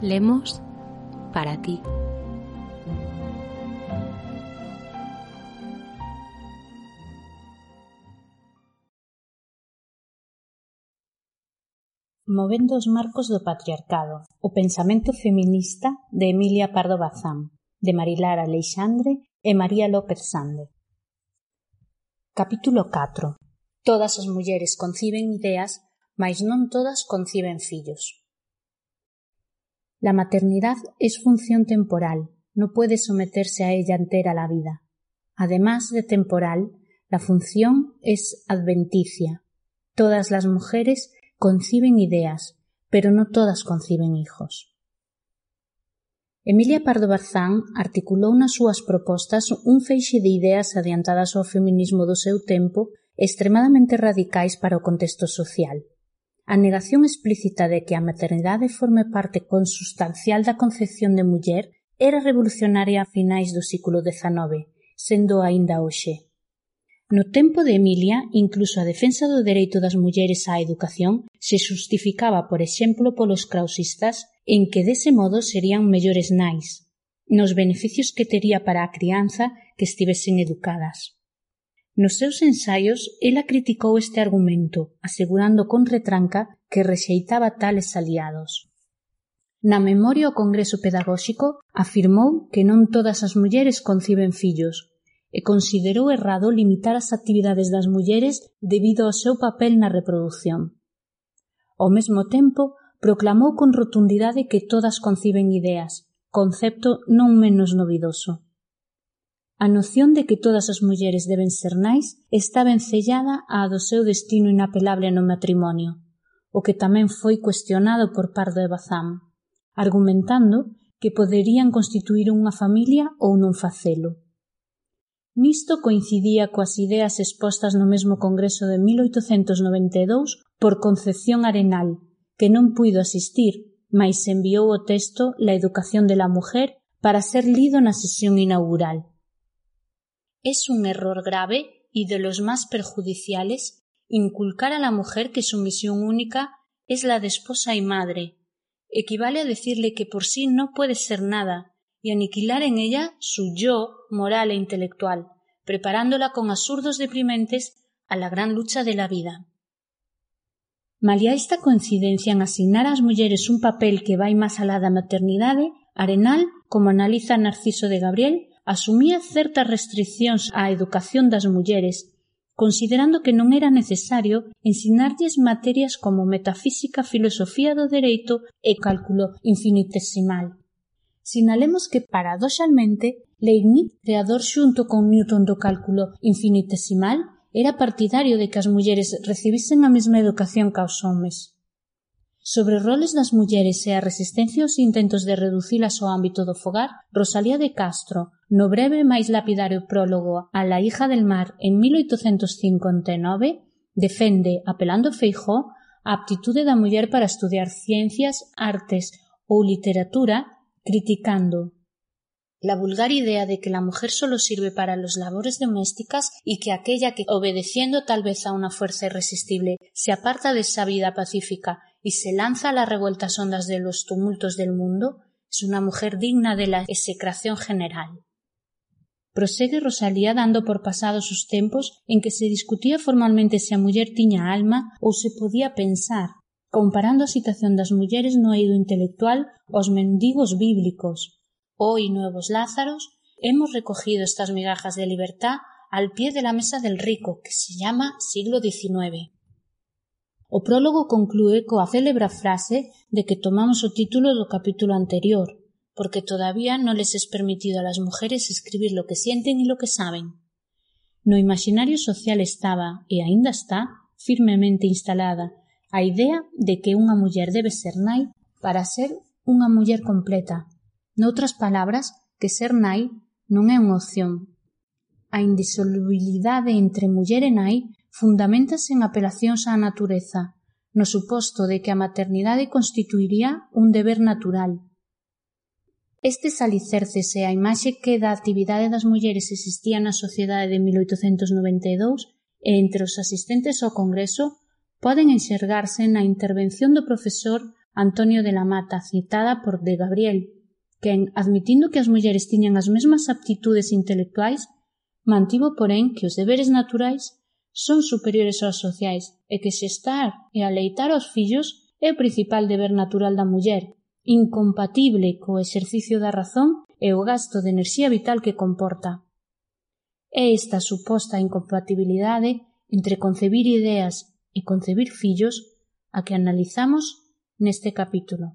Lemos para ti. Movendo os marcos do patriarcado, o pensamento feminista de Emilia Pardo Bazán, de Marilar Aleixandre e María López Sande. Capítulo 4. Todas as mulleres conciben ideas, mas non todas conciben fillos. La maternidad es función temporal, no puede someterse a ella entera la vida. Además de temporal, la función es adventicia. Todas las mujeres conciben ideas, pero no todas conciben hijos. Emilia Pardo Barzán articulou nas súas propostas un feixe de ideas adiantadas ao feminismo do seu tempo extremadamente radicais para o contexto social. A negación explícita de que a maternidade forme parte consustancial da concepción de muller era revolucionaria a finais do século XIX, sendo aínda hoxe. No tempo de Emilia, incluso a defensa do dereito das mulleres á educación se xustificaba, por exemplo, polos clausistas en que dese modo serían mellores nais, nos beneficios que tería para a crianza que estivesen educadas. Nos seus ensaios ela criticou este argumento, asegurando con retranca que rexeitaba tales aliados. Na memoria ao Congreso Pedagóxico afirmou que non todas as mulleres conciben fillos e considerou errado limitar as actividades das mulleres debido ao seu papel na reprodución. Ao mesmo tempo, proclamou con rotundidade que todas conciben ideas, concepto non menos novidoso. A noción de que todas as mulleres deben ser nais está vencellada á do seu destino inapelable no matrimonio, o que tamén foi cuestionado por Pardo e Bazán, argumentando que poderían constituir unha familia ou non facelo. Nisto coincidía coas ideas expostas no mesmo Congreso de 1892 por Concepción Arenal, que non puido asistir, mais enviou o texto La educación de la mujer para ser lido na sesión inaugural. Es un error grave y de los más perjudiciales inculcar a la mujer que su misión única es la de esposa y madre. Equivale a decirle que por sí no puede ser nada y aniquilar en ella su yo moral e intelectual, preparándola con absurdos deprimentes a la gran lucha de la vida. Malia esta coincidencia en asignar ás mulleres un papel que vai máis alá da maternidade, Arenal, como analiza Narciso de Gabriel, asumía certas restricións á educación das mulleres, considerando que non era necesario ensinarlles materias como metafísica, filosofía do dereito e cálculo infinitesimal. Sinalemos que, paradoxalmente, Leibniz, creador xunto con Newton do cálculo infinitesimal, era partidario de que as mulleres recibisen a mesma educación que os homes. Sobre roles das mulleres e a resistencia aos intentos de reducilas ao ámbito do fogar, Rosalía de Castro, no breve máis lapidario prólogo a La hija del mar en 1859, defende, apelando Feijó, a aptitude da muller para estudiar ciencias, artes ou literatura criticando la vulgar idea de que la mujer solo sirve para las labores domésticas y que aquella que, obedeciendo tal vez a una fuerza irresistible, se aparta de esa vida pacífica y se lanza a las revueltas ondas de los tumultos del mundo, es una mujer digna de la execración general. Prosegue Rosalía dando por pasados os tempos en que se discutía formalmente se a muller tiña alma ou se podía pensar, comparando a situación das mulleres no eido intelectual aos mendigos bíblicos. Hoy, nuevos Lázaros, hemos recogido estas migajas de libertad al pie de la mesa del rico, que se llama siglo XIX. O prólogo conclúe coa célebra frase de que tomamos o título do capítulo anterior, porque todavía no les es permitido a las mujeres escribir lo que sienten y lo que saben. No imaginario social estaba, e aínda está, firmemente instalada a idea de que unha muller debe ser nai para ser unha muller completa. Noutras palabras, que ser nai non é unha opción. A indisolubilidade entre muller e nai fundamentase en apelacións á natureza, no suposto de que a maternidade constituiría un deber natural, Estes alicerces e a imaxe que da actividade das mulleres existía na sociedade de 1892 e entre os asistentes ao Congreso poden enxergarse na intervención do profesor Antonio de la Mata, citada por De Gabriel, quen, admitindo que as mulleres tiñan as mesmas aptitudes intelectuais, mantivo, porén, que os deberes naturais son superiores aos sociais e que xestar e aleitar aos fillos é o principal deber natural da muller, incompatible co exercicio da razón e o gasto de enerxía vital que comporta. É esta suposta incompatibilidade entre concebir ideas e concebir fillos a que analizamos neste capítulo.